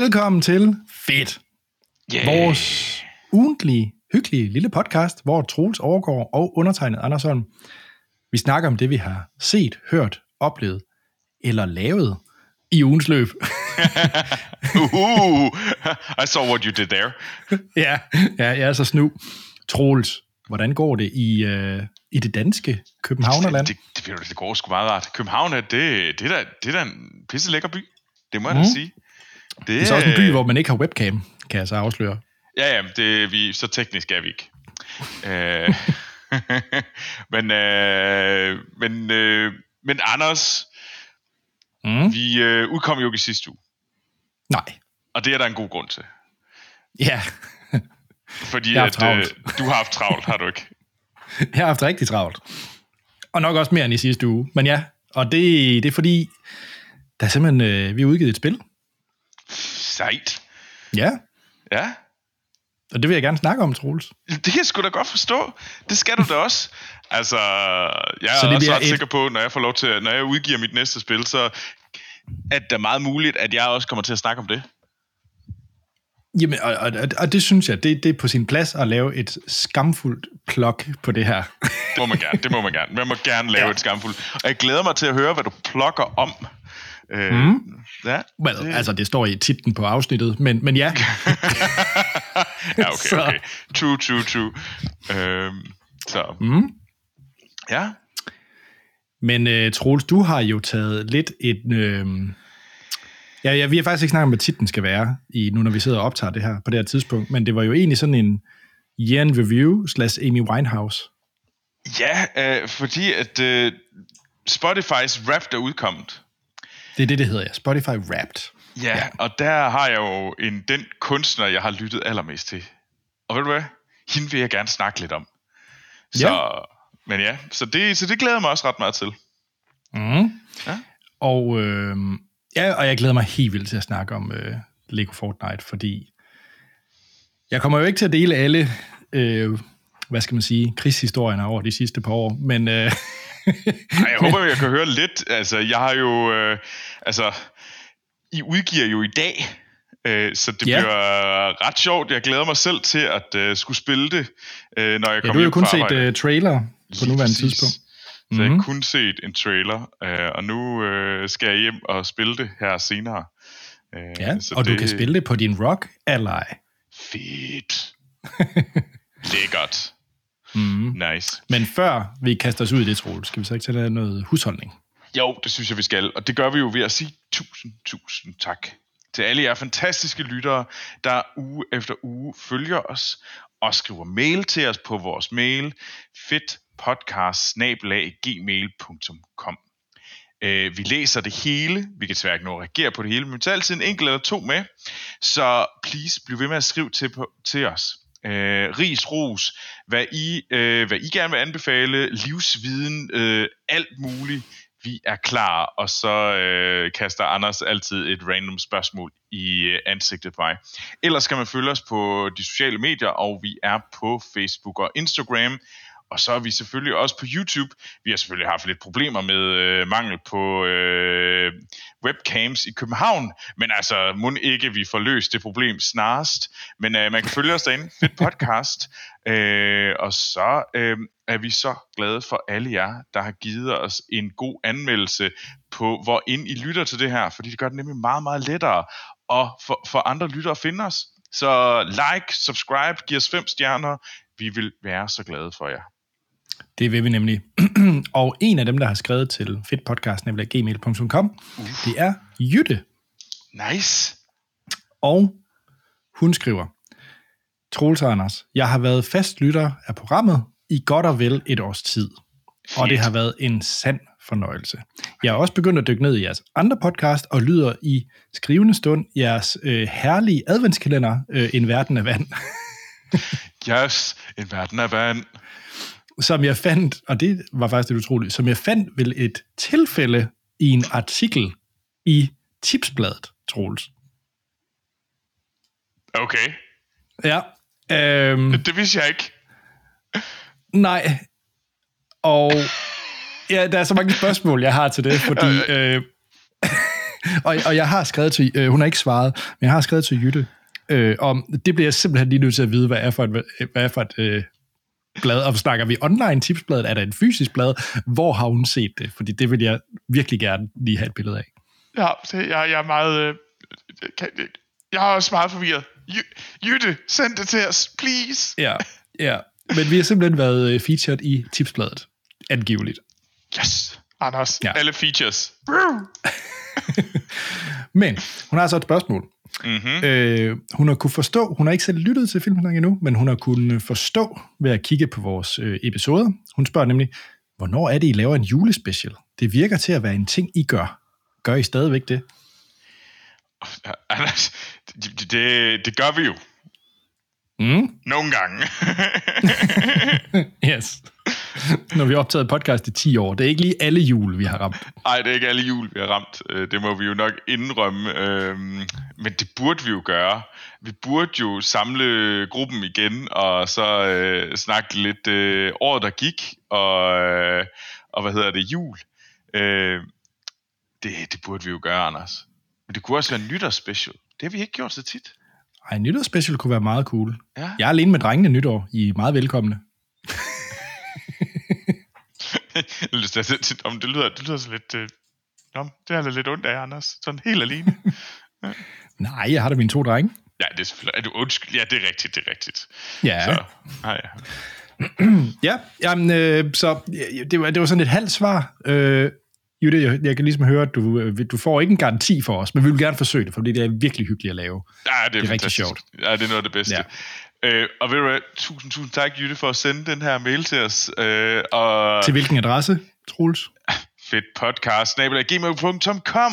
Velkommen til Fedt, Yeah. vores ugentlige, hyggelige lille podcast, hvor Troels overgår og undertegnet Anders Holm. Vi snakker om det, vi har set, hørt, oplevet eller lavet i ugens løb. uh, I saw what you did there. ja, ja, jeg er så snu. Troels, hvordan går det i, øh, i det danske Københavnerland? Det, det, det, det går sgu meget rart. København er, det, det, er da, det er da en pisse lækker by. Det må jeg da Mm. sige. Det, Det er så også en by, hvor man ikke har webcam, kan jeg så afsløre. Ja, ja, det, vi, så teknisk er vi ikke. Øh, men, øh, men, øh, men Anders, Mm. vi øh, udkom jo ikke i sidste uge. Nej. Og det er der en god grund til. Ja, Fordi at, øh, du har haft travlt, har du ikke? jeg har haft rigtig travlt. Og nok også mere end i sidste uge. Men ja, og det, det er fordi, der er simpelthen, øh, vi har udgivet et spil. Sejt. Ja, Ja, og det vil jeg gerne snakke om, Troels. Det kan jeg sgu da godt forstå. Det skal du da også. Altså, jeg er Så det også ret et- sikker på, når jeg får lov til, når jeg udgiver mit næste spil, så at det er meget muligt, at jeg også kommer til at snakke om det. Jamen, og, og, og- det synes jeg, det, det er på sin plads at lave et skamfuldt plok på det her. Det må man gerne. Det må man gerne. Man må gerne lave Ja. et skamfuld. Og jeg glæder mig til at høre, hvad du plukker om. Øh, Mm. Ja, Well, det... altså, det står i titlen på afsnittet, men, men ja. ja, okay, okay. True, true, true. Øhm, så, Mm. ja. Men uh, Troels, du har jo taget lidt et... Øh, ja, ja, vi har faktisk ikke snakket om, hvad titlen skal være, i, nu når vi sidder og optager det her på det her tidspunkt, men det var jo egentlig sådan en year in review slash Amy Winehouse. Ja, øh, fordi at øh, Spotify's Wrapped er udkommet. Det er det, det hedder, ja. Spotify Wrapped. Ja, ja, og der har jeg jo en, den kunstner, jeg har lyttet allermest til. Og ved du hvad? Hende vil jeg gerne snakke lidt om. Så, Ja. Men ja, så det, så det glæder jeg mig også ret meget til. Mm. Ja. Og, øh, ja, og jeg glæder mig helt vildt til at snakke om øh, Lego Fortnite, fordi jeg kommer jo ikke til at dele alle, øh, hvad skal man sige, krigshistorierne over de sidste par år, men øh, Ej, jeg håber, jeg kan høre lidt. Altså, jeg har jo... Øh, altså, I udgiver jo i dag, øh, så det Ja. ja. bliver ret sjovt. Jeg glæder mig selv til at øh, skulle spille det, øh, når jeg ja, kommer du har jo kun fra set arbejde. øh, trailer på Lige nuværende præcis. tidspunkt. Så jeg Mhm. har kun set en trailer, øh, og nu øh, skal jeg hjem og spille det her senere. Øh, Ja, så og du kan spille det på din Rock Ally. Fedt. Lækkert. Mm. Nice. Men før vi kaster os ud i det, Troels, skal vi så ikke tage noget husholdning? Jo, det synes jeg, vi skal. Og det gør vi jo ved at sige tusind, tusind tak til alle jer fantastiske lyttere, der uge efter uge følger os og skriver mail til os på vores mail fedtpodcast-gmail.com øh, Vi læser det hele. Vi kan desværre ikke nå at reagere på det hele, men vi tager altid en enkelt eller to med. Så please, bliv ved med at skrive til, på, til os. Øh, ris, ros, hvad I, øh, hvad I gerne vil anbefale, livsviden, øh, alt muligt. Vi er klar, og så øh, kaster Anders altid et random spørgsmål i øh, ansigtet på mig. Ellers kan man følge os på de sociale medier, og vi er på Facebook og Instagram. Og så er vi selvfølgelig også på YouTube. Vi har selvfølgelig haft lidt problemer med øh, mangel på øh, webcams i København, men altså, må ikke vi får løst det problem snarest. Men øh, man kan følge os derinde. Fedt podcast. Øh, og så øh, er vi så glade for alle jer, der har givet os en god anmeldelse på, hvor ind I lytter til det her, fordi det gør det nemlig meget, meget lettere og for, for andre lyttere at finde os. Så like, subscribe, giv os fem stjerner. Vi vil være så glade for jer. Det vil vi nemlig. og en af dem, der har skrevet til fedtpodcast, nemlig gmail.com, det er Jytte. Nice. Og hun skriver, Troels Anders, jeg har været fast lytter af programmet i godt og vel et års tid. Og det Fedt. har været en sand fornøjelse. Jeg er også begyndt at dykke ned i jeres andre podcast og lyder i skrivende stund jeres øh, herlige adventskalender, øh, En Verden af Vand, Yes, en verden af vand. Som jeg fandt, og det var faktisk lidt utroligt, som jeg fandt vel et tilfælde i en artikel i Tipsbladet, Troels. Okay, Ja. Øhm, det vidste jeg ikke. nej. Og ja, der er så mange spørgsmål, jeg har til det, fordi øh, og, og jeg har skrevet til, øh, hun har ikke svaret, men jeg har skrevet til Jytte, øh, om, det bliver jeg simpelthen lige nødt til at vide, hvad er for et, hvad er for et øh, blad, og snakker vi online tipsbladet, er der en fysisk blad, hvor har hun set det? Fordi det vil jeg virkelig gerne lige have et billede af. Ja, det, jeg, jeg er meget... Øh, kan, jeg er også meget forvirret. Jy- Jytte, send det til os, please. Ja, ja. Men vi har simpelthen været øh, featured i tipsbladet, angiveligt. Yes, Anders. Ja. Ja. Alle features. Men hun har så et spørgsmål. Mm-hmm. Øh, hun har kunne forstå, hun har ikke selv lyttet til filmen endnu, men hun har kunnet forstå ved at kigge på vores øh, episoder. Hun spørger nemlig, hvornår er det, I laver en julespecial? Det virker til at være en ting, I gør. Gør I stadigvæk det? Anders, det, det, det gør vi jo. Mm? Nogle gange. Yes. Når vi har optaget podcast i 10 år. Det er ikke lige alle jul, vi har ramt. Nej, det er ikke alle jul, vi har ramt. Øh, Det må vi jo nok indrømme. Øhm, Men det burde vi jo gøre. Vi burde jo samle gruppen igen, og så øh, snakke lidt øh, året, der gik, og, øh, og hvad hedder det, jul. Øh, det, det burde vi jo gøre, Anders. Men det kunne også være en nytårsspecial. Det har vi ikke gjort så tit. Ej, en nytårsspecial kunne være meget cool. Ja. Jeg er alene med drengene nytår. I er meget velkomne. Sige, om det lyder, det lyder så lidt... Øh, Nå, det er lidt ondt af, Anders. Sådan helt alene. Nej, jeg har da mine to drenge. Ja, det er selvfølgelig... Er du undskyld? Ja, det er rigtigt, det er rigtigt. Ja. Så, nej, Ja, jamen, øh, så ja, det var, det var sådan et halvt svar. Øh, Jytte, jeg, jeg kan ligesom høre, at du, øh, du får ikke en garanti for os, men vi vil gerne forsøge det, for det er virkelig hyggeligt at lave. Ja, det er, Det er rigtig sjovt. Ja, det er noget af det bedste. Ja. Øh, og ved du hvad, tusind, tusind tak, Jytte, for at sende den her mail til os. Øh, og Til hvilken adresse, Troels? fedt podcast, gmail.com.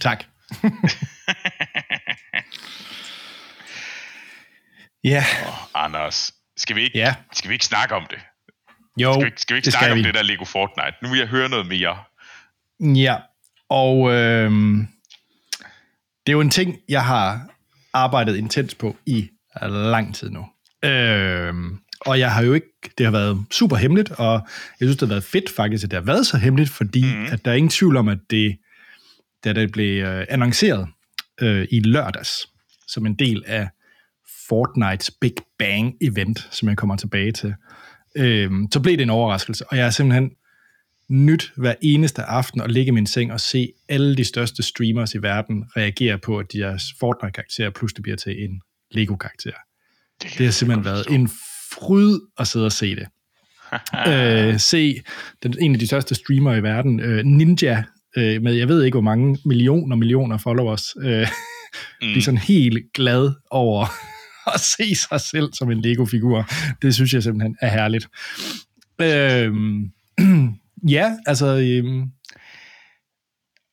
Tak. ja, Oh, Anders, skal vi, ikke, Ja. skal vi ikke snakke om det? jo, Skal vi, ikke- skal vi ikke det snakke om vi. det der Lego Fortnite? Nu vil jeg høre noget mere. Ja, og øh, det er jo en ting, jeg har arbejdet intens på i lang tid nu. Øh, og jeg har jo ikke, det har været super hemmeligt, og jeg synes, det har været fedt faktisk, at det har været så hemmeligt, fordi mm. at der er ingen tvivl om, at det, da det blev øh, annonceret øh, i lørdags, som en del af Fortnites Big Bang event, som jeg kommer tilbage til, øh, så blev det en overraskelse, og jeg er simpelthen nyt hver eneste aften at ligge i min seng og se alle de største streamers i verden reagere på, at deres Fortnite-karakter pludselig bliver til en Lego-karakter. Det har simpelthen været en fryd at sidde og se det. øh, se den, en af de største streamere i verden, øh, Ninja, øh, med jeg ved ikke hvor mange millioner millioner followers, øh, mm. blive sådan helt glad over at se sig selv som en Lego-figur. Det synes jeg simpelthen er herligt. Øh, ja, altså... Øh,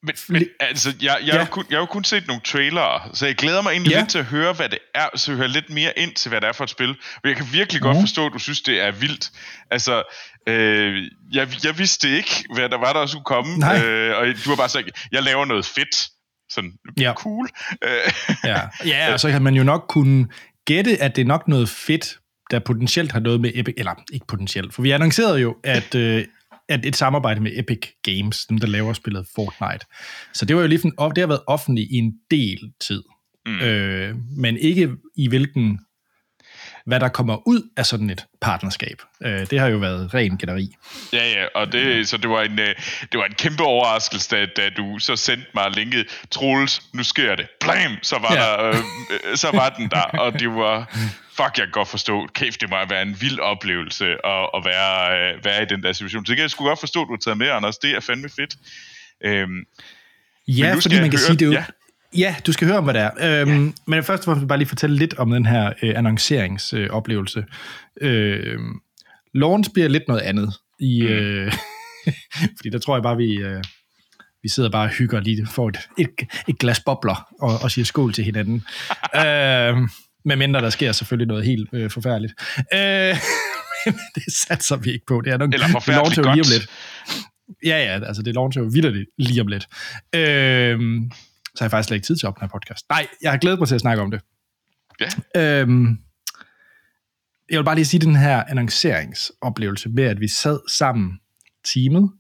Men, men altså, jeg, jeg, ja. Har kun, jeg har jo kun set nogle trailere, så jeg glæder mig egentlig Ja. lidt til at høre, hvad det er, så jeg hører lidt mere ind til, hvad det er for et spil. Men jeg kan virkelig godt Mhm. forstå, at du synes, det er vildt. Altså, øh, jeg, jeg vidste ikke, hvad der var, der skulle komme, Nej. øh, og du har bare sagt, jeg laver noget fedt. Sådan, Ja. cool. Øh, Ja, ja og så kan man jo nok kunne gætte, at det er nok noget fedt, der potentielt har noget med Epic, eller ikke potentielt, for vi annoncerede jo, at, øh, at et samarbejde med Epic Games, dem der laver spillet Fortnite. Så det var jo lige, det har været offentligt i en del tid. Mm. Øh, men ikke i hvilken, hvad der kommer ud af sådan et partnerskab. Øh, det har jo været ren gætteri. Ja, ja, og det, så det var en, øh, det var en kæmpe overraskelse, da, da du så sendte mig linket, Troels, nu sker det. Blam! Så var, Ja. der, øh, øh, så var den der, og det var, fuck, jeg kan godt forstå, kæft, det må være en vild oplevelse at, at være, øh, være i den der situation. Så det kan jeg sgu godt forstå, at du har taget med, Anders. Det er fandme fedt. Øhm, Ja, fordi man kan høre- sige, det er jo... ja. Ja. du skal høre om, hvad det er. Øhm, ja. Men først og fremmest vil jeg bare lige fortælle lidt om den her øh, annonceringsoplevelse. Øh, launch bliver lidt noget andet. I, Mm. øh, fordi der tror jeg bare, vi, øh, vi sidder bare og hygger lige, får et, et, et glas bobler og, og siger skål til hinanden. øh, med mindre der sker selvfølgelig noget helt øh, forfærdeligt. Øh, men det satser vi ikke på. Det er nok, Eller forfærdeligt lige om godt. lidt. Ja, ja, altså det launcher jo vildt lige om lidt. Øhm, så har jeg faktisk slet ikke tid til at opnå podcast. Nej, jeg har glædet mig til at snakke om det. Ja. Øhm, jeg vil bare lige sige den her annonceringsoplevelse med, at vi sad sammen teamet,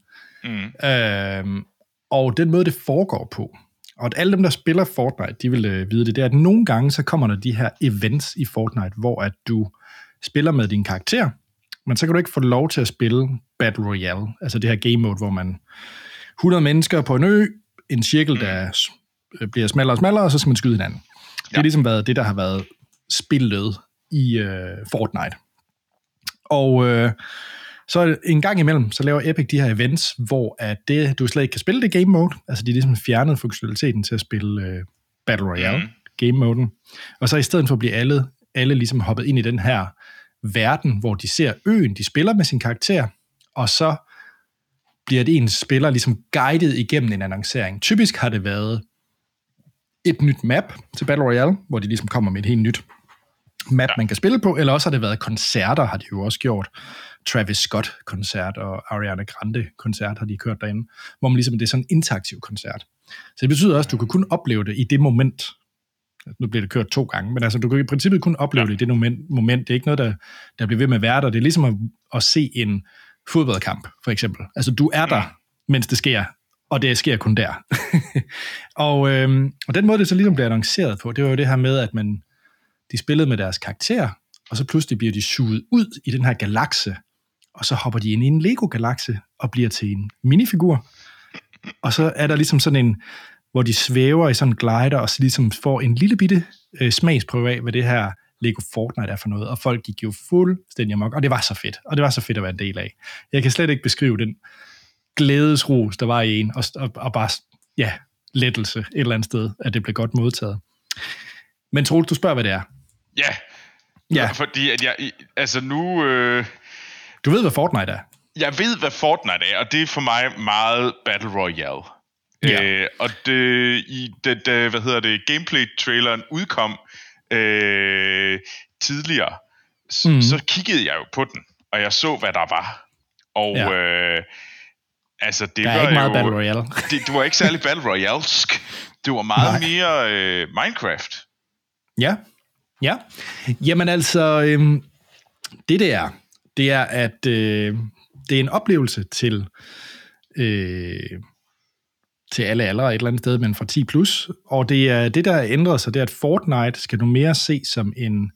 mm, øhm, og den måde, det foregår på, og at alle dem, der spiller Fortnite, de vil øh, vide det, det er, at nogle gange, så kommer der de her events i Fortnite, hvor at du spiller med din karakter, men så kan du ikke få lov til at spille Battle Royale, altså det her game mode, hvor man 100 mennesker på en ø, en cirkel, der s- øh, bliver smallere og smallere, og så skal man skyde hinanden. Det Ja. har ligesom været det, der har været spillet i øh, Fortnite. Og øh, så en gang imellem, så laver Epic de her events, hvor at det, du slet ikke kan spille det game mode. Altså de har ligesom fjernet funktionaliteten til at spille øh, Battle Royale mm. game moden. Og så i stedet for bliver alle, alle ligesom hoppet ind i den her verden, hvor de ser øen, de spiller med sin karakter, og så bliver det en spiller ligesom guidet igennem en annoncering. Typisk har det været et nyt map til Battle Royale, hvor de ligesom kommer med et helt nyt map, ja. man kan spille på, eller også har det været koncerter, har de jo også gjort. Travis Scott-koncert og Ariana Grande-koncert har de kørt derinde, hvor man ligesom, det er sådan en interaktiv koncert. Så det betyder også, at du kan kun opleve det i det moment. Nu bliver det kørt to gange, men altså, du kan i princippet kun opleve ja. det i det moment. moment. Det er ikke noget, der, der bliver ved med at være der. Det er ligesom at, at se en fodboldkamp, for eksempel. Altså, du er der, mens det sker, og det sker kun der. og, øhm, og den måde, det så ligesom bliver annonceret på, det var jo det her med, at man, de spillede med deres karakter, og så pludselig bliver de suget ud i den her galakse, og så hopper de ind i en Lego-galakse og bliver til en minifigur. Og så er der ligesom sådan en, hvor de svæver i sådan en glider, og så ligesom får en lille bitte øh, smagsprøve af, hvad det her Lego Fortnite er for noget, og folk gik jo fuldstændig amok, og det var så fedt, og det var så fedt at være en del af. Jeg kan slet ikke beskrive den glædesrus, der var i en, og, og, og bare, ja, lettelse et eller andet sted, at det blev godt modtaget. Men Troels, du spørger, hvad det er. Ja, Ja, fordi at jeg, altså nu, øh, du ved, hvad Fortnite er. jeg ved, hvad Fortnite er, og det er for mig meget Battle Royale. Ja. Øh, og det, i det, det, hvad hedder det, gameplay-traileren udkom øh, tidligere, s- Mhm. så kiggede jeg jo på den, og jeg så, hvad der var. Og Ja. øh, altså, det Der var ikke meget jo... Battle Royale. det, det var ikke særlig Battle Royale-sk. Det var meget Nej. mere øh, Minecraft. Ja, ja. Jamen altså, øhm, det det er, det er, at øh, det er en oplevelse til, øh, til alle aldre et eller andet sted, men fra 10 plus. Og det er det, der er ændret sig, det er, at Fortnite skal nu mere se som en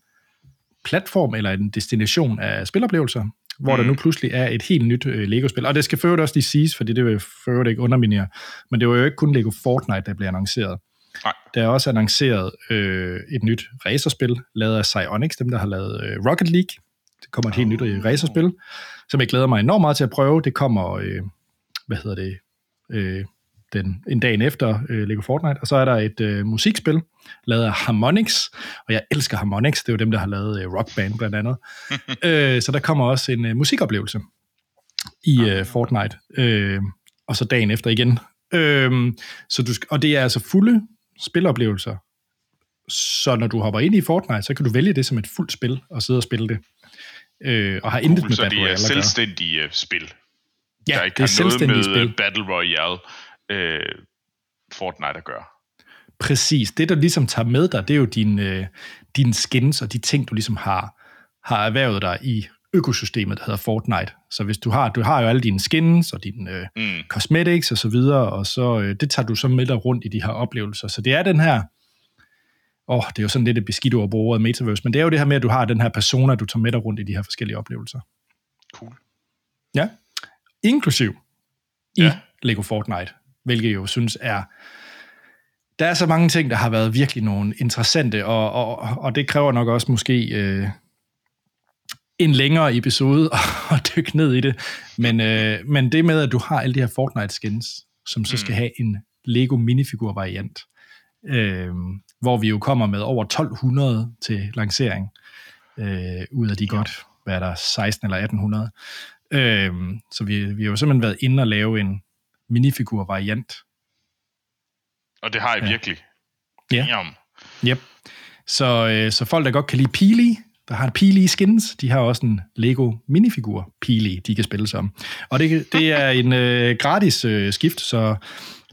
platform eller en destination af spiloplevelser, hvor mm. der nu pludselig er et helt nyt øh, Lego-spil. Og det skal for også lige siges, fordi det vil for ikke underminere, men det var jo ikke kun Lego Fortnite, der blev annonceret. Nej. Der er også annonceret øh, et nyt racerspil, lavet af Psyonix, dem der har lavet øh, Rocket League. Det kommer et helt nyt øh, racerspil, som jeg glæder mig enormt meget til at prøve. Det kommer, øh, hvad hedder det, øh, den, en dag efter øh, Lego Fortnite. Og så er der et øh, musikspil, lavet af Harmonix, og jeg elsker Harmonix, det er jo dem, der har lavet øh, Rock Band blandt andet. øh, så der kommer også en øh, musikoplevelse i øh, Fortnite, øh, og så dagen efter igen. Øh, så du, og det er altså fulde spiloplevelser, så når du hopper ind i Fortnite, så kan du vælge det som et fuldt spil, og sidde og spille det. Øh, og har intet med Så Battle det er Royale at gøre. selvstændige øh, spil. Ja, der ikke det er har noget selvstændige med spil. øh, Battle Royale øh, Fortnite at gøre. Præcis. Det, der ligesom tager med dig, det er jo din, øh, dine skins og de ting, du ligesom har, har erhvervet dig i økosystemet, der hedder Fortnite. Så hvis du har, du har jo alle dine skins og dine øh, Mm. cosmetics og så videre, og så øh, det tager du så med dig rundt i de her oplevelser. Så det er den her, åh, det er jo sådan lidt et beskidt ord at bruge metaverse, men det er jo det her med, at du har den her persona, du tager med dig rundt i de her forskellige oplevelser. Cool. Ja. Inklusiv i Ja. Lego Fortnite, hvilket jeg jo synes er... Der er så mange ting, der har været virkelig nogle interessante, og, og, og det kræver nok også måske øh, en længere episode at dykke ned i det. Men, øh, men det med, at du har alle de her Fortnite-skins, som så skal Mm. have en Lego minifigur-variant, øh, hvor vi jo kommer med over 1200 til lancering, øh, ud af de godt, hvad er der, 16 eller 1800. Øhm, så vi, vi har jo simpelthen været inde og lave en minifigur-variant. Og det har jeg Ja. virkelig. Ja. Yep. Så, øh, så folk, der godt kan lide Peely, der har Peely skins, de har også en Lego minifigur Peely, de kan spille som. Og det, det er en øh, gratis øh, skift, så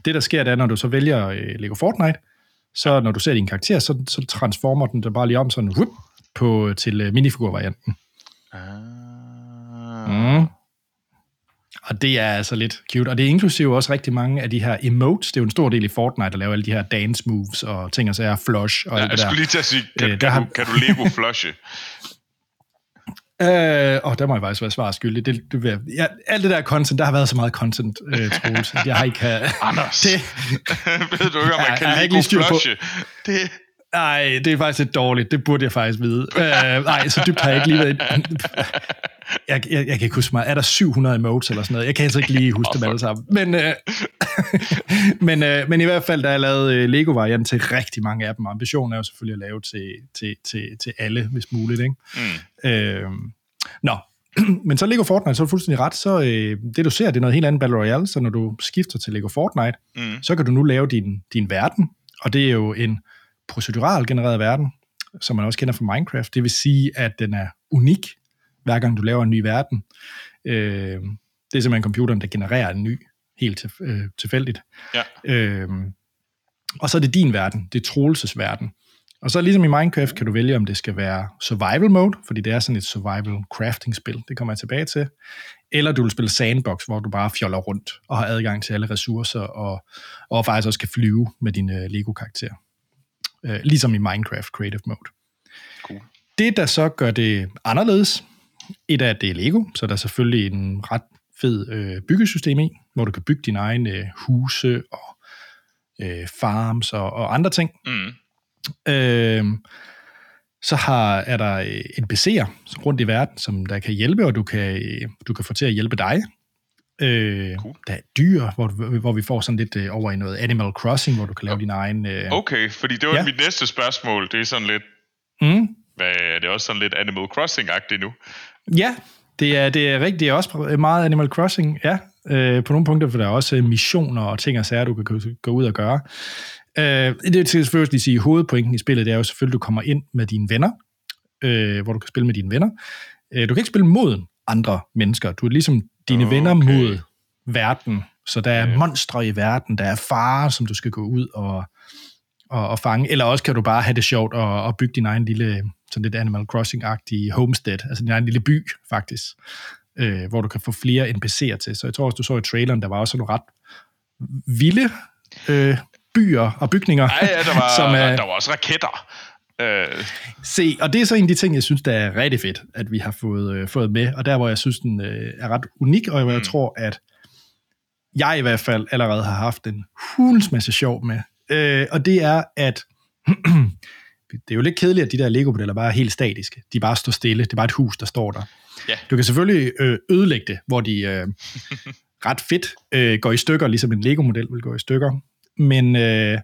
det der sker, det er, når du så vælger øh, Lego Fortnite, så når du ser din karakter, så, så transformer den der bare lige om sådan whoop, på, til øh, minifigur-varianten. Ah. Mm. Og det er altså lidt cute. Og det er inklusive også rigtig mange af de her emotes. Det er jo en stor del i Fortnite at lave alle de her dance moves og ting og sager, flush og Ja, alt jeg det der. skulle lige til at sige, kan, Øh, der kan, du, kan du Lego flushe? Øh, og der må jeg faktisk være svar skyldig. Det, det, vil- ja, alt det der content, der har været så meget content, øh, Troels, at jeg har ikke... Have, Anders, det, ved du ikke, om Ja, man kan jeg lige styr på- flushe? Det, nej, det er faktisk lidt dårligt. Det burde jeg faktisk vide. Øh, nej, så dybt har jeg ikke lige været... Jeg, jeg, jeg kan ikke huske mig. Er der 700 emotes eller sådan noget? Jeg kan altså ikke lige huske dem alle sammen. Men, øh, men, øh, men i hvert fald, der er lavet øh, Lego-varianten til rigtig mange af dem. Ambitionen er jo selvfølgelig at lave til, til, til, til alle, hvis muligt. Ikke? mm, Øh, nå, men så Lego Fortnite, så er du fuldstændig ret, så øh, det du ser, det er noget helt andet Battle Royale, så når du skifter til Lego Fortnite, mm, så kan du nu lave din, din verden, og det er jo en procedural genereret verden, som man også kender fra Minecraft. Det vil sige, at den er unik, hver gang du laver en ny verden. Øh, det er simpelthen computeren, der genererer en ny, helt til, øh, tilfældigt. ja. Øh, og så er det din verden, det er Troelses verden. Og så ligesom i Minecraft kan du vælge, om det skal være survival mode, fordi det er sådan et survival crafting spil, det kommer jeg tilbage til. Eller du vil spille sandbox, hvor du bare fjoller rundt og har adgang til alle ressourcer, og, og faktisk også kan flyve med din uh, Uh, ligesom i Minecraft Creative Mode. Cool. Det, der så gør det anderledes, et af det er Lego, så der er selvfølgelig en ret fed øh, byggesystem i, hvor du kan bygge dine egne øh, huse og øh, farms og, og andre ting. Mm, Øh, så har, er der øh, NPC'er rundt i verden, som der kan hjælpe, og du kan, øh, du kan få til at hjælpe dig. Øh, Cool. Der er dyr, hvor, du- hvor vi får sådan lidt øh, over i noget Animal Crossing, hvor du kan lave din egen... Øh, Okay, fordi det var Ja. ja. mit næste spørgsmål. Det er sådan lidt, mm, hvad, er det også sådan lidt Animal Crossing-agtigt nu? Ja, det er, det er rigtigt. Det er også meget Animal Crossing, ja. Øh, på nogle punkter, for der er også øh, missioner og ting og sager, du kan gå, ud og gøre. Øh, det jeg selvfølgelig sige, hovedpointen i spillet, det er jo selvfølgelig, at du kommer ind med dine venner, øh, hvor du kan spille med dine venner. Øh, du kan ikke spille mod andre mennesker. Du er ligesom dine okay. venner Okay. mod verden. Så der er Ja. monstre i verden, der er farer, som du skal gå ud og, og, og fange. Eller også kan du bare have det sjovt og, og bygge din egen lille, sådan lidt Animal Crossing-agtige homestead, altså din egen lille by, faktisk, øh, hvor du kan få flere NPC'er til. Så jeg tror også, du så i traileren, der var også nogle ret vilde øh, byer og bygninger. Nej, ja, der var, som er, der var også raketter. Øh, Se, og det er så en af de ting, jeg synes, der er rigtig fedt, at vi har fået, øh, fået med, og der, hvor jeg synes, den øh, er ret unik, og hvor jeg Mm. tror, at jeg i hvert fald allerede har haft en hulens masse sjov med. Øh, og det er, at det er jo lidt kedeligt, at de der Lego-modeller bare er helt statiske. De bare står stille. Det er bare et hus, der står der. Ja. Du kan selvfølgelig øh, ødelægge det, hvor de øh, ret fedt øh, går i stykker, ligesom en Lego-model vil gå i stykker. Men, øh,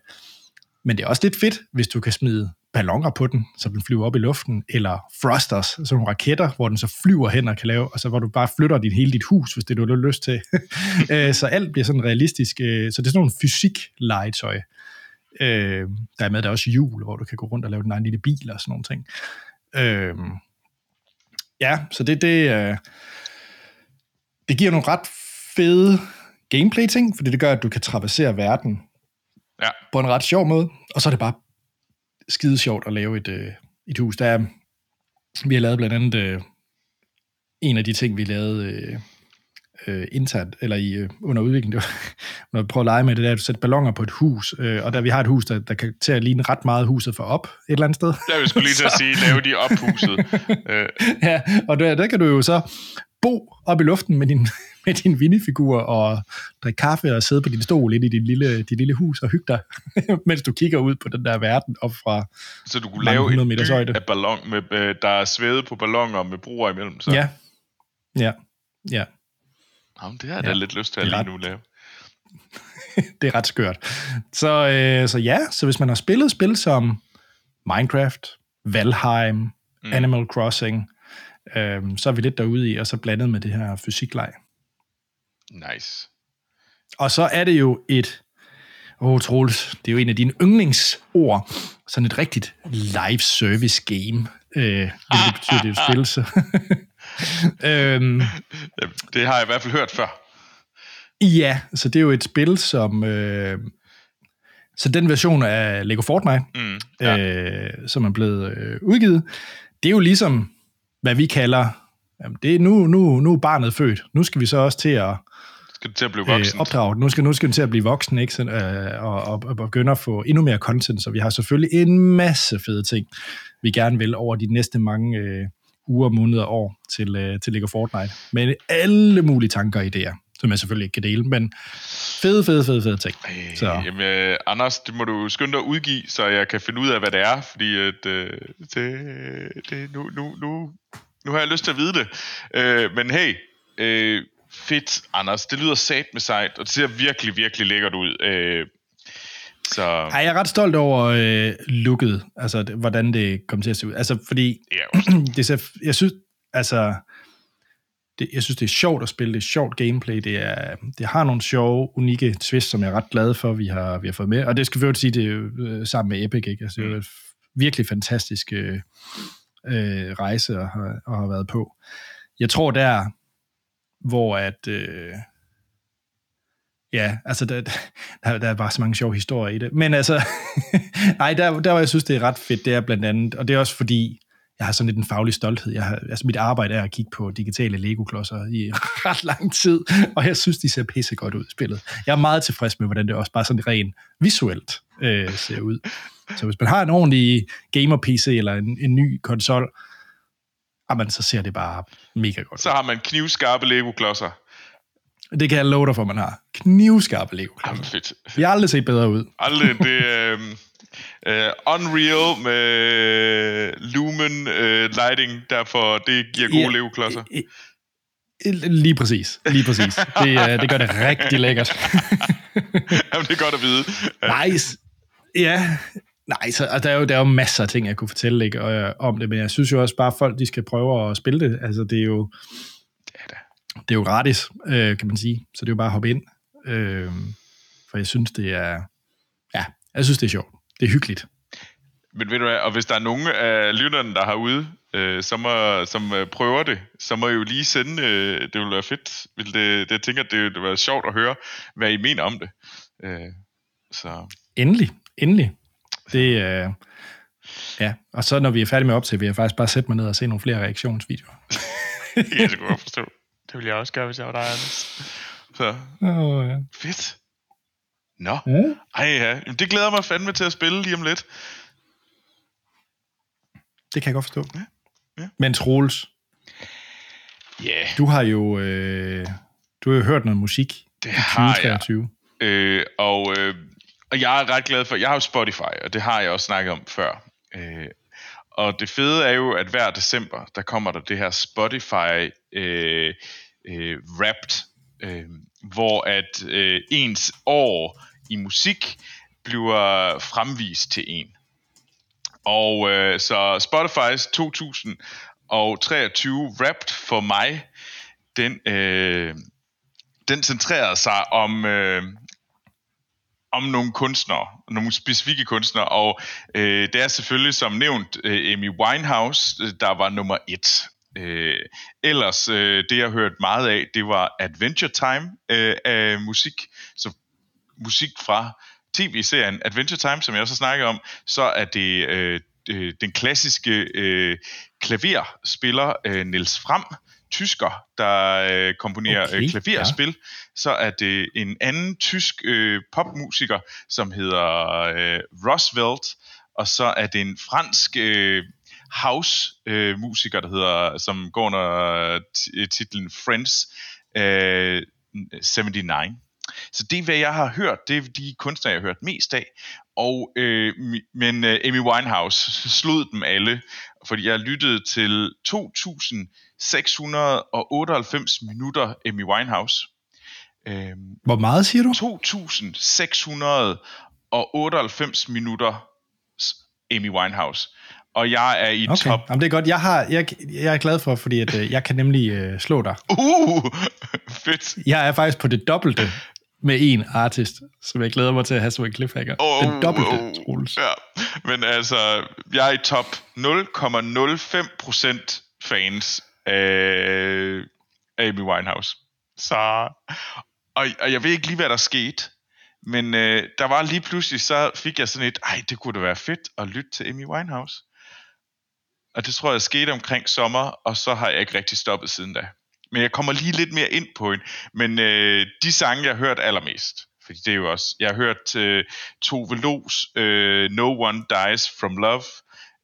men det er også lidt fedt, hvis du kan smide ballonger på den, så den flyver op i luften, eller thrusters, sådan nogle raketter, hvor den så flyver hen og kan lave, og så hvor du bare flytter dit, hele dit hus, hvis det du har lyst til. Øh, så alt bliver sådan realistisk. øh, Så det er sådan nogle fysik-legetøj. Øh, der er med, der er også hjul, hvor du kan gå rundt og lave din egen lille bil og sådan nogle ting. Øh, ja, så det, det, øh, det giver nogle ret fede gameplay-ting, fordi det gør, at du kan traversere verden Ja. på en ret sjov måde, og så er det bare skide sjovt at lave et, øh, et hus. Der er, vi har lavet blandt andet øh, en af de ting, vi lavede øh, øh, internt, eller i, øh, under udvikling, det var, når vi prøver at lege med det der, at du sætter ballonger på et hus, øh, og der vi har et hus, der, der kan til at ligne ret meget huset for op et eller andet sted. jeg vil skulle lige til at sige, lave de ophuset. øh, ja, og der, der kan du jo så bo op i luften med din, med din minifigur og drikke kaffe og sidde på din stol inde i din lille, dit lille hus og hygge dig, mens du kigger ud på den der verden op fra... så du kunne lave en meters højde. af ballon, med, øh, der er svævet på ballonger med broer imellem. Så. Ja, ja, ja. Jamen, det har jeg Ja. da lidt lyst til at lige nu lave. det er ret skørt. Så, øh, så ja, så hvis man har spillet spil som Minecraft, Valheim, mm. Animal Crossing, øh, så er vi lidt derude i, og så blandet med det her fysikleg. Nice. Og så er det jo et, åh oh, Troels, det er jo en af dine yndlingsord, sådan et rigtigt live service game, øh, hvilket betyder, det er spil, så. øhm, Det har jeg i hvert fald hørt før. ja, så det er jo et spil, som... Øh, så den version af Lego Fortnite, Mm, ja. øh, som er blevet øh, udgivet, det er jo ligesom, hvad vi kalder jamen det er nu, nu, nu er barnet født. Nu skal vi så også til at Skal til at blive øh, voksen? opdrage den. Nu skal, nu skal den til at blive voksen, ikke? Så, øh, og, og, og begynde at få endnu mere content, så vi har selvfølgelig en masse fede ting, vi gerne vil over de næste mange øh, uger, måneder og år til, øh, til Lego Fortnite. Med alle mulige tanker og idéer, som jeg selvfølgelig ikke kan dele, men fede, fede, fede, fede ting. Så. Jamen, øh, Anders, det må du skynde dig at udgive, så jeg kan finde ud af, hvad det er, fordi at, øh, det, det, nu, nu, nu, nu har jeg lyst til at vide det. Øh, men hey, øh, fedt, Anders. Det lyder sat med sejt, og det ser virkelig, virkelig lækkert ud. Øh, så Ej, jeg er ret stolt over øh, looket, altså det, hvordan det kom til at se ud. Altså, fordi ja, det ser, jeg synes, altså, det, jeg synes, det er sjovt at spille, det er sjovt gameplay, det, er, det har nogle sjove, unikke twist, som jeg er ret glad for, vi har, vi har fået med. Og det skal vi jo sige, det er jo øh, sammen med Epic, ikke? Altså, det er jo et virkelig fantastisk øh, øh, rejse at have, at have været på. Jeg tror der, hvor at... Øh, Ja, altså, der, der, der er bare så mange sjove historier i det. Men altså, nej, der, der hvor jeg synes, det er ret fedt, det er blandt andet, og det er også fordi, jeg har sådan lidt en faglig stolthed. Jeg har, altså, mit arbejde er at kigge på digitale Lego-klodser i ret lang tid, og jeg synes, de ser pisse godt ud i spillet. Jeg er meget tilfreds med, hvordan det også bare sådan rent visuelt øh, ser ud. Så hvis man har en ordentlig gamer-PC eller en, en ny konsol, jamen, så ser det bare mega godt så har man knivskarpe Lego-klodser. Det kan jeg love dig for, man har. Knivskarpe Lego-klodser. Jamen fedt. Vi har aldrig set bedre ud. Aldrig det øh, øh, Unreal med Lumen øh, lighting, derfor det giver gode Ja. I- Lige præcis. Lige præcis. Det, øh, det gør det rigtig lækkert. Jamen, det er godt at vide. nice. Ja. Nej, så, altså, der, er jo, der er jo masser af ting, jeg kunne fortælle ikke, øh, om det, men jeg synes jo også bare, at folk de skal prøve at spille det. Altså, det er jo, det er jo gratis, øh, kan man sige. Så det er jo bare at hoppe ind. Øh, for jeg synes, det er... Ja, jeg synes, det er sjovt. Det er hyggeligt. Men ved du hvad, og hvis der er nogen af lytterne, der er herude, øh, som, er, som øh, prøver det, så må I jo lige sende, øh, det ville være fedt. Vil det, det, jeg tænker, det ville være sjovt at høre, hvad I mener om det. Øh, så Endelig. Endelig. Det. Øh, ja, og så når vi er færdige med op til, vil jeg faktisk bare sætte mig ned og se nogle flere reaktionsvideoer. ja, det kunne jeg forstå. Det ville jeg også gøre, hvis jeg var dig, Anders. Så Oh, ja. fedt. Nå, Ja. ej ja, Jamen, det glæder mig fandme til at spille lige om lidt. Det kan jeg godt forstå. Ja, ja. Men Troels, Ja, yeah, du har jo øh, du har jo hørt noget musik det i har jeg. 2023. Øh, og, øh, og jeg er ret glad for, jeg har jo Spotify, og det har jeg også snakket om før. Øh, og det fede er jo, at hver december, der kommer der det her Spotify øh, øh, Wrapped, øh, hvor at øh, ens år i musik bliver fremvist til en. Og øh, så Spotify's 2023 Wrapped for mig, den, øh, den centrerede sig om, øh, om nogle kunstnere, nogle specifikke kunstnere, og øh, det er selvfølgelig som nævnt øh, Amy Winehouse, øh, der var nummer et. Øh, ellers, øh, det jeg hørte meget af, det var Adventure Time øh, af musik, så musik fra tv-serien Adventure Time, som jeg også har snakket om, så er det øh, øh, den klassiske øh, klaverspiller øh, Niels Fram, tysker, der øh, komponerer Okay, øh, klaverspil. Ja. Så er det en anden tysk øh, popmusiker, som hedder øh, Roosevelt, og så er det en fransk øh, house-musiker, øh, musiker, der hedder, som går under t- titlen Friends øh, 79. Så det er, hvad jeg har hørt. Det er de kunstnere, jeg har hørt mest af. Og, øh, men øh, Amy Winehouse slog dem alle, fordi jeg lyttede til 2.698 minutter Amy Winehouse. Øh, Hvor meget siger du? 2.698 minutter Amy Winehouse. Og jeg er i Okay, top... Jamen, det er godt. Jeg, har, jeg, jeg er glad for, fordi at, øh, jeg kan nemlig øh, slå dig. Uh, fedt. Jeg er faktisk på det dobbelte med en artist, som jeg glæder mig til at have som en cliffhanger. Oh, den dobbelte, oh, Troels. Ja, men altså, jeg er i top 0,05% fans af Amy Winehouse. Så, og, og jeg ved ikke lige, hvad der skete, men øh, der var lige pludselig, så fik jeg sådan et, ej, det kunne da være fedt at lytte til Amy Winehouse. og det tror jeg skete omkring sommer, og så har jeg ikke rigtig stoppet siden da. Men jeg kommer lige lidt mere ind på en. Men øh, de sange, jeg har hørt allermest, fordi det er jo også, jeg har hørt øh, Tove Los, øh, No One Dies From Love,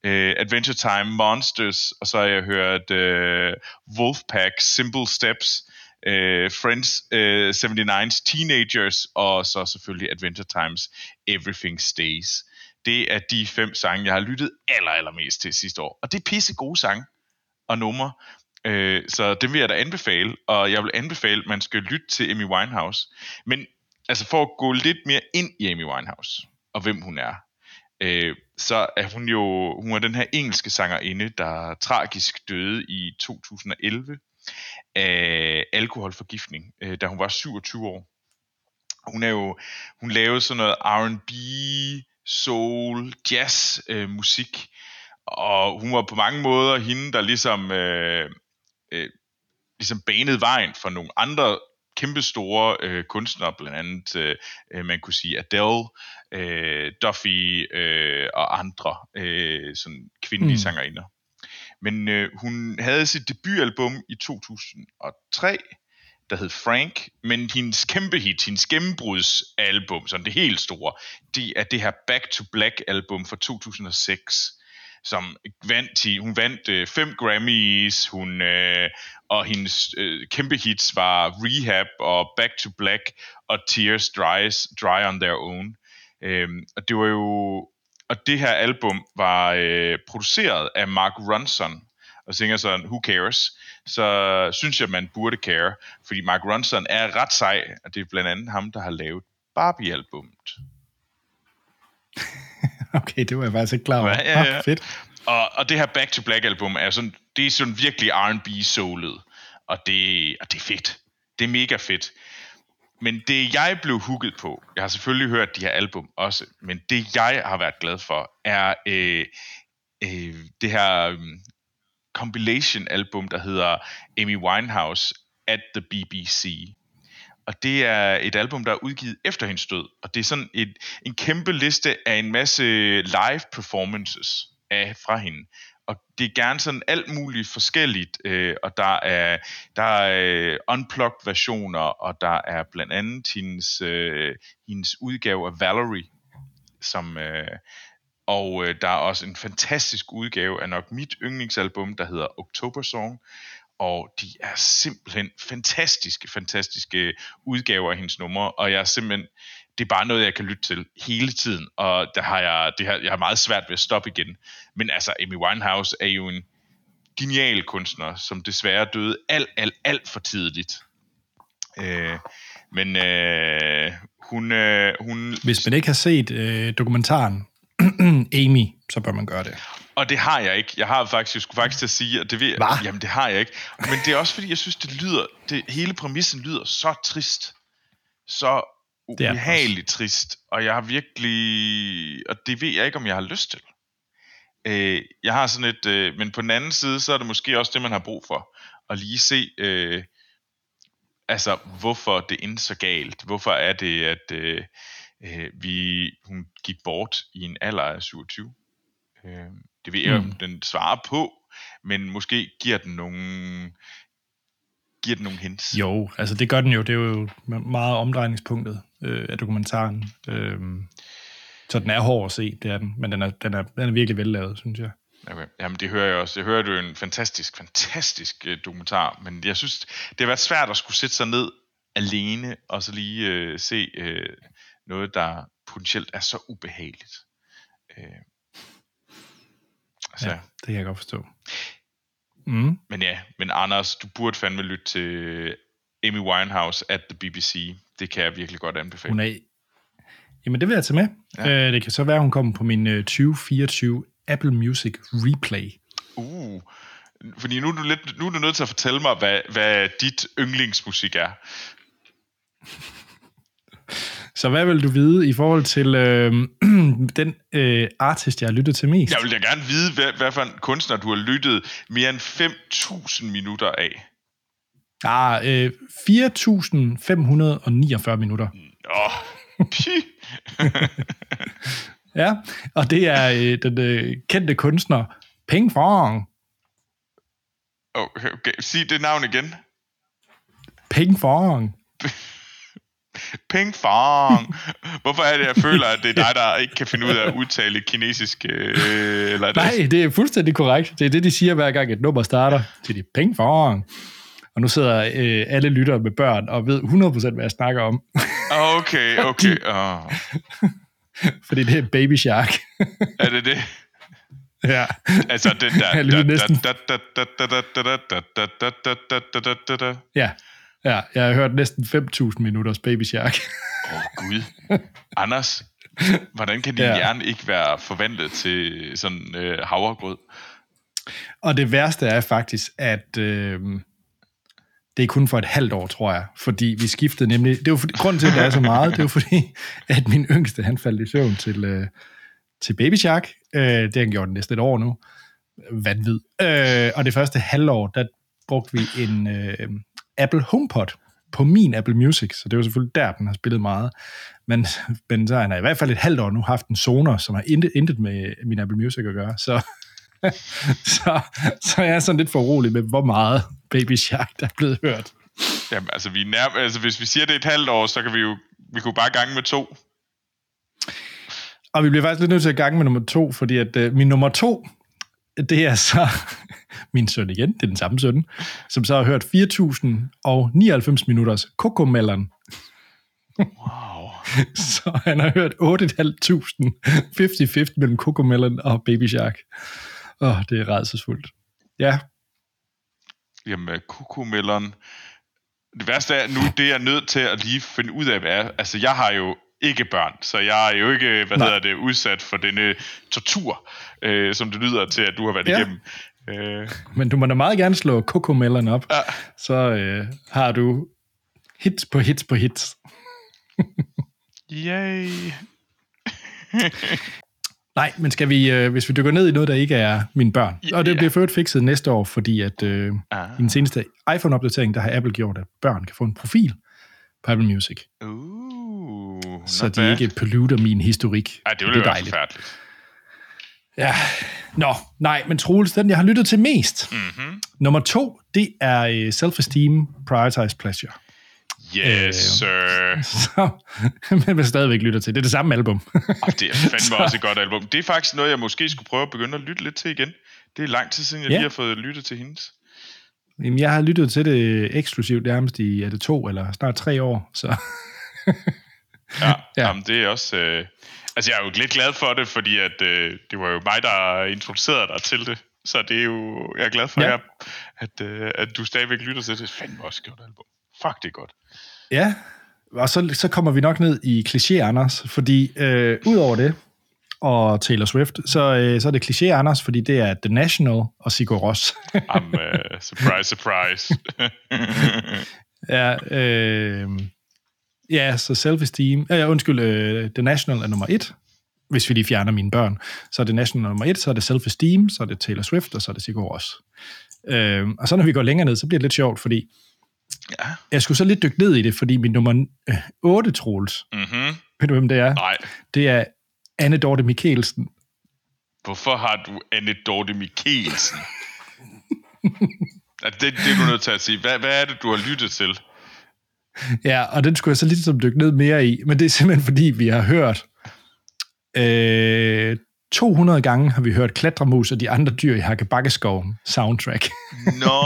øh, Adventure Time Monsters, og så har jeg hørt øh, Wolfpack Simple Steps, øh, Friends øh, 79's Teenagers, og så selvfølgelig Adventure Times Everything Stays. Det er de fem sange, jeg har lyttet aller, allermest til sidste år. Og det er pisse gode sange og numre. Øh, så det vil jeg da anbefale, og jeg vil anbefale, at man skal lytte til Amy Winehouse. Men altså for at gå lidt mere ind i Amy Winehouse, og hvem hun er, øh, så er hun jo hun er den her engelske sangerinde, der tragisk døde i 2011 af alkoholforgiftning, øh, da hun var 27 år. Hun er jo hun lavede sådan noget R&B, soul, jazz øh, musik, og hun var på mange måder hende, der ligesom øh, øh, ligesom banede vejen for nogle andre kæmpe store øh, kunstnere, blandt andet øh, øh, man kunne sige Adele, øh, Duffy øh, og andre øh, sådan kvindelige mm. sangerinder. Men øh, hun havde sit debutalbum i 2003, der hed Frank, men hendes kæmpe hit, hendes gennembrudsalbum, sådan det helt store, det er det her Back to Black album fra 2006 som vandt, hun vandt øh, fem Grammys, hun, øh, og hendes øh, kæmpe hits var Rehab og Back to Black og Tears Dries, Dry on Their Own. Øh, og det var jo og det her album var øh, produceret af Mark Ronson, og synger sådan, who cares, så synes jeg, man burde care, fordi Mark Ronson er ret sej, og det er blandt andet ham, der har lavet Barbie-albummet. okay, det var jeg faktisk ikke klar over. Ja, ja, ja. Ah, fedt. Og, og det her Back to Black album er sådan, det er sådan virkelig R&B soulet, og det, og det er fedt. Det er mega fedt. Men det jeg blev hooket på, jeg har selvfølgelig hørt de her album også, men det jeg har været glad for, er øh, øh, det her um, compilation album, der hedder Amy Winehouse at the BBC. Og det er et album, der er udgivet efter hendes død. Og det er sådan et, en kæmpe liste af en masse live performances af fra hende. Og det er gerne sådan alt muligt forskelligt, øh, og der er, der er øh, unplugged versioner, og der er blandt andet hendes, øh, hendes udgave af Valerie, som, øh, og øh, der er også en fantastisk udgave af nok mit yndlingsalbum, der hedder October Song, og de er simpelthen fantastiske, fantastiske udgaver af hendes numre, og jeg er simpelthen, det er bare noget, jeg kan lytte til hele tiden, og der har jeg, det har, jeg har meget svært ved at stoppe igen. Men altså, Amy Winehouse er jo en genial kunstner, som desværre døde alt, alt, alt for tidligt. Øh, men øh, hun, øh, hun... Hvis man ikke har set øh, dokumentaren Amy, så bør man gøre det. Og det har jeg ikke. Jeg har faktisk, jeg skulle faktisk til at sige, at det ved, Hva? jamen det har jeg ikke. Men det er også fordi, jeg synes, det lyder, det, hele præmissen lyder så trist. Så ubehageligt trist. Og jeg har virkelig, og det ved jeg ikke, om jeg har lyst til. Øh, jeg har sådan et, øh, men på den anden side, så er det måske også det, man har brug for. At lige se, øh, altså hvorfor det endte så galt. Hvorfor er det, at øh, øh, vi, hun gik bort i en alder af 27. Øh, det ved jeg, Mm. mm. den svarer på, men måske giver den nogle, giver den nogle hints. Jo, altså det gør den jo. Det er jo meget omdrejningspunktet øh, af dokumentaren. Øh, så den er hård at se, det er den. Men den er, den er, den er virkelig vellavet, synes jeg. Okay. Jamen det hører jeg også. Jeg hører, det er jo en fantastisk, fantastisk øh, dokumentar, men jeg synes, det har været svært at skulle sætte sig ned alene, og så lige øh, se øh, noget, der potentielt er så ubehageligt. Øh, altså, Ja, det kan jeg godt forstå. Mm. Men ja, men Anders, du burde fandme lytte til Amy Winehouse at the BBC. Det kan jeg virkelig godt anbefale. Hun er... Jamen, det vil jeg tage med. Ja. Øh, det kan så være, hun kommer på min øh, 2024 Apple Music Replay. Uh, fordi nu er, du lidt, nu er du nødt til at fortælle mig, hvad, hvad dit yndlingsmusik er. Så hvad vil du vide i forhold til øh, den øh, artist, jeg har lyttet til mest? Jeg vil da gerne vide, hvad, hvad for en kunstner du har lyttet mere end 5.000 minutter af. Ah, øh, 4.549 minutter. Åh, py. Ja, og det er øh, den øh, kendte kunstner Ping Fong. Okay, okay. Sig det navn igen. Ping Fong. Ping Fong. Hvorfor er det, jeg føler, at det er dig, der ikke kan finde ud af at udtale kinesisk? Eller det? Nej, det er fuldstændig korrekt. Det er det, de siger hver gang et nummer starter. Så de Ping Fong. Og nu sidder øh, alle lyttere med børn og ved 100% hvad jeg snakker om. Okay, okay. Oh. Fordi det er Baby Shark. er det det? Ja. Altså den der... Ja. Ja, jeg har hørt næsten 5.000 minutters Baby Shark. Åh, oh, Gud. Anders, hvordan kan din Ja. hjerne ikke være forvandlet til sådan øh, havregrød? Og det værste er faktisk, at øh, det er kun for et halvt år, tror jeg. Fordi vi skiftede nemlig... Det jo fordi, grunden til, at det er så meget, det jo fordi, at min yngste, han faldt i søvn til, øh, til Baby Shark. Øh, det har han gjort næsten et år nu. Vanvid. Øh, og det første halvår, der brugte vi en øh, Apple HomePod på min Apple Music, så det var selvfølgelig der, den har spillet meget. Men, men så har han i hvert fald et halvt år nu haft en Sonos, som har intet, intet med min Apple Music at gøre. Så, så, så jeg er sådan lidt for urolig med, hvor meget Baby Shark, der er blevet hørt. Jamen, altså, vi er nær, altså, hvis vi siger, det er et halvt år, så kan vi jo vi kunne bare gange med to. Og vi bliver faktisk lidt nødt til at gange med nummer to, fordi at øh, min nummer to, det er så min søn igen, det er den samme søn, som så har hørt 4.099 minutters Cocomelon. Wow. Så han har hørt 8.500 50-50 mellem Cocomelon og Baby Shark. Åh, det er rædselsfuldt. Ja, Jamen, kukumelon. Det værste er, nu det er jeg nødt til at lige finde ud af, hvad er. Altså, jeg har jo ikke børn, så jeg er jo ikke, hvad Nej. hedder det, udsat for denne tortur, øh, som det lyder til, at du har været Ja. igennem. Øh, men du må da meget gerne slå Cocomelon op. Ja. Så øh, har du hits på hits på hits. yay. Nej, men skal vi, øh, hvis vi dykker ned i noget, der ikke er mine børn, og det Ja. bliver ført fikset næste år, fordi at øh, Ah. i den seneste iPhone-opdatering, der har Apple gjort, at børn kan få en profil på Apple Music, Uh, så de bad. ikke polluter min historik. Ej, det ville er være dejligt. forfærdeligt. Ja, nå, nej, men Troels, den jeg har lyttet til mest. Mm-hmm. Nummer to, det er øh, Self-Esteem, Prioritize Pleasure. Yes, Øh, sir. Så, men jeg stadigvæk lytter til. Det er det samme album. Og det er fandme også et godt album. Det er faktisk noget, jeg måske skulle prøve at begynde at lytte lidt til igen. Det er lang tid siden, jeg Ja. lige har fået lyttet til hendes. Jamen, jeg har lyttet til det eksklusivt nærmest i, er det to eller snart tre år, så Ja, Ja. ja. Jamen, det er også... Øh... Altså, jeg er jo lidt glad for det, fordi at, øh, det var jo mig, der introducerede dig til det. Så det er jo... Jeg er glad for, Ja. ja. at, øh, at du stadigvæk lytter til det. Fandme også godt album. Fuck, det er godt. Ja, og så, så kommer vi nok ned i kliché, Anders, fordi øh, udover det, og Taylor Swift, så, øh, så er det kliché, Anders, fordi det er The National og Sigur Ros. Am, uh, surprise, surprise. ja, øh, ja, så Self-Esteem, ja, undskyld, øh, The National er nummer et, hvis vi lige fjerner mine børn. Så er det National nummer et, så er det Self-Esteem, så er det Taylor Swift, og så er det Sigur Ros. Øh, og så når vi går længere ned, så bliver det lidt sjovt, fordi ja. jeg skulle så lidt dykke ned i det, fordi min nummer øh, 8, Troels, Mm-hmm. ved du, hvem det er? Nej. Det er Anne Dorte Mikkelsen. Hvorfor har du Anne Dorte Mikkelsen? det, det er du nødt til at sige. Hvad, hvad er det, du har lyttet til? Ja, og den skulle jeg så lidt som dykke ned mere i, men det er simpelthen fordi, vi har hørt øh, 200 gange har vi hørt Klatremus og de andre dyr i Hakkebakkeskoven soundtrack, Nå.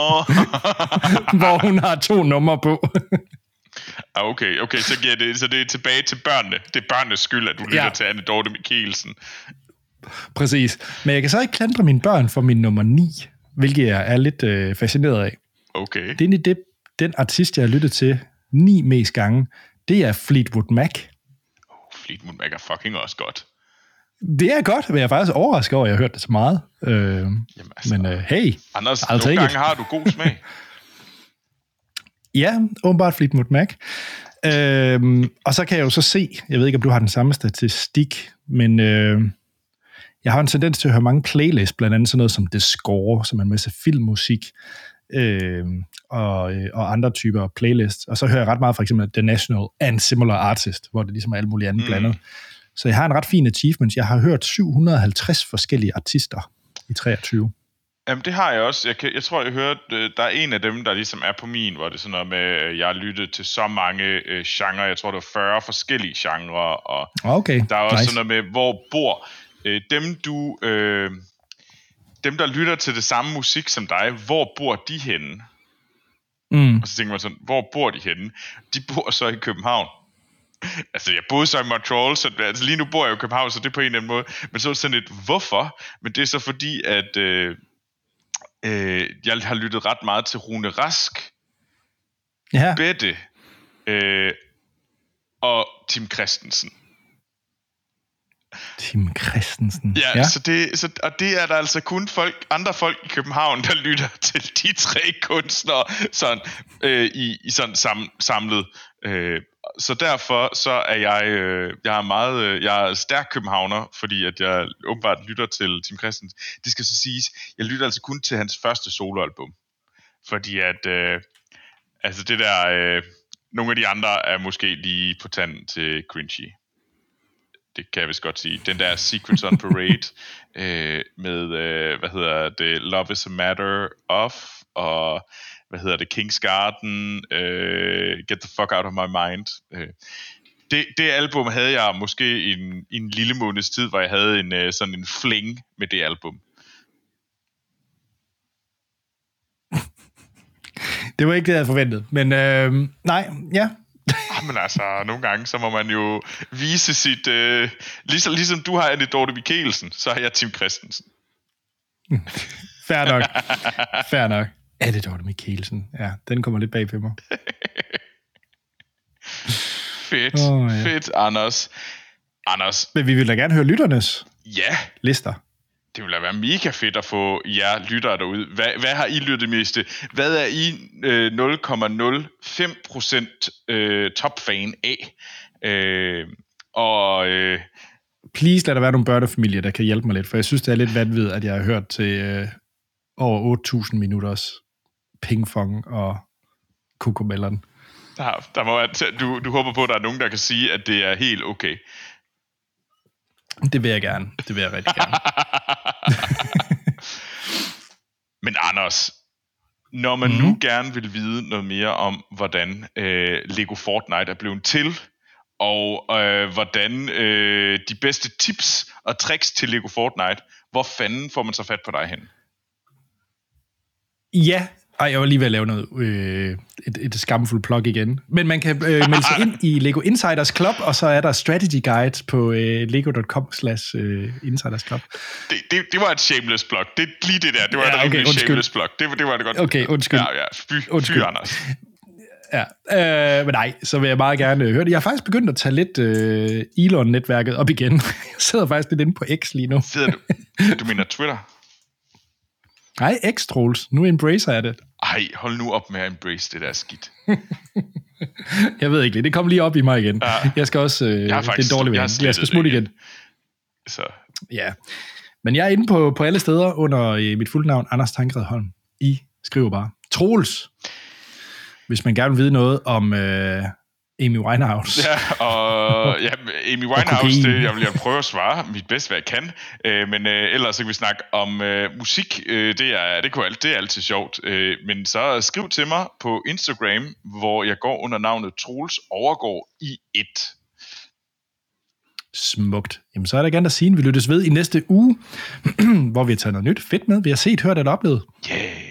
hvor hun har to numre på. Ah, okay, okay, så, giver det, så det er tilbage til børnene. Det er børnenes skyld, at du lytter Ja. til Anne Dorte Mikkelsen. Præcis. Men jeg kan så ikke klandre mine børn for min nummer 9, hvilket jeg er lidt øh, fascineret af. Okay. Det er egentlig det, den artist, jeg har lyttet til ni mest gange, det er Fleetwood Mac. Fleetwood Mac er fucking også godt. Det er godt, men jeg er faktisk overrasket over, at jeg har hørt det så meget. Øh, Jamen, altså, men øh, hey, Anders, I'll nogle gange it. har du god smag. Ja, åbenbart Fleetwood Mac. Øhm, og så kan jeg jo så se, jeg ved ikke, om du har den samme statistik, men øh, jeg har en tendens til at høre mange playlists, blandt andet sådan noget som The Score, som er en masse filmmusik, øh, og, øh, og andre typer playlists. Og så hører jeg ret meget for eksempel The National and Similar Artist, hvor det ligesom er alt muligt andet Mm. mm. blandet. Så jeg har en ret fin achievement. Jeg har hørt 750 forskellige artister i 23. Jamen, det har jeg også. Jeg, kan, jeg tror, jeg hørte, øh, der er en af dem, der ligesom er på min, hvor det er sådan noget med, øh, jeg har lyttet til så mange øh, genrer. Jeg tror, det var 40 forskellige genrer, og Okay, der er også nice. sådan noget med, hvor bor øh, dem, du... Øh, dem, der lytter til det samme musik som dig, hvor bor de henne? Mm. Og så tænker man sådan, hvor bor de henne? De bor så i København. Altså, jeg boede så i Montreal, så altså, lige nu bor jeg i København, så det er på en eller anden måde. Men så er det sådan lidt, hvorfor? Men det er så fordi, at øh, øh, jeg har lyttet ret meget til Rune Rask, Ja, Bette øh, og Tim Christensen. Tim Christensen. Ja, ja. Så det, så, og det er der altså kun folk, andre folk i København, der lytter til de tre kunstnere sådan, øh, i, i sådan sam, samlet. Øh, så derfor så er jeg, øh, jeg er meget, øh, jeg er stærk københavner, fordi at jeg åbenbart lytter til Tim Christensen. Det skal så siges, jeg lytter altså kun til hans første soloalbum. Fordi at, øh, altså det der, øh, nogle af de andre er måske lige på tanden til cringy det kan jeg vist godt sige, den der Secrets on Parade øh, med, øh, hvad hedder det, Love is a Matter of, og hvad hedder det, King's Garden, øh, Get the Fuck Out of My Mind. Øh. Det, det album havde jeg måske i en, en lille måneds tid, hvor jeg havde en øh, sådan en fling med det album. Det var ikke det, jeg havde forventet. Men øh, nej, ja. Men altså, nogle gange, så må man jo vise sit... Øh, ligesom, ligesom du har Anne Dorte Mikkelsen, så har jeg Tim Christensen. Fair nok. Fair nok. Det Dorte Mikkelsen? Ja, den kommer lidt bag på mig. Fedt, oh, ja. fedt, Anders. Anders, Men vi vil da gerne høre lytternes ja, lister. Det ville da være mega fedt at få jer lyttere derude. Hvad, hvad har I lyttet mest til? Hvad er I øh, 0,05% øh, topfan af? Øh, og øh, Please lad der være nogle børnefamilier, der kan hjælpe mig lidt, for jeg synes, det er lidt vanvittigt, at jeg har hørt til øh, over 8.000 minutters pingpong og kokomelleren. der, der må være, du, du håber på, at der er nogen, der kan sige, at det er helt okay. Det vil jeg gerne. Det vil jeg rigtig gerne. Men Anders, når man mm. nu gerne vil vide noget mere om, hvordan øh, Lego Fortnite er blevet til, og øh, hvordan øh, de bedste tips og tricks til Lego Fortnite, hvor fanden får man så fat på dig hen? Ja, ej, jeg var lige ved at lave noget, øh, et, et skamfuldt plug igen. Men man kan øh, melde sig ind i Lego Insiders Club, og så er der strategy guide på øh, lego.com slash øh, insiders club. Det, det, det var et shameless plug. Det, lige det der, det var Ja, et okay, shameless plug. Det, var- det var det godt. Okay, undskyld. Ja, ja, fy, Undskyld. fy Anders. Ja, øh, men nej, så vil jeg meget gerne øh, høre det. Jeg har faktisk begyndt at tage lidt øh, Elon-netværket op igen. Jeg sidder faktisk lidt inde på X lige nu. Sidder du, du mener Twitter? Nej, X-trolls. Nu embracer jeg det. Ej, hold nu op med at embrace det der skidt. Jeg ved ikke lige, det kom lige op i mig igen. Ja. Jeg skal også... Øh, Jeg har det er faktisk- en dårlig jeg. Jeg skal det smutte igen. igen. Så Ja. Men jeg er inde på, på alle steder under øh, mit fulde navn, Anders Tankred Holm. I skriver bare Troels. Hvis man gerne vil vide noget om øh, Amy Winehouse. Ja, og ja, Amy Winehouse, det, jeg vil jeg prøve at svare mit bedste, hvad jeg kan. Øh, men øh, ellers så kan vi snakke om øh, musik. Øh, det, er, det, kunne, alt- det er altid sjovt. Øh, men så skriv til mig på Instagram, hvor jeg går under navnet Troels Overgår i et. Smukt. Jamen, så er der gerne at sige, at vi lyttes ved i næste uge, hvor vi har taget noget nyt fedt med. Vi har set, hørt eller oplevet. Yeah.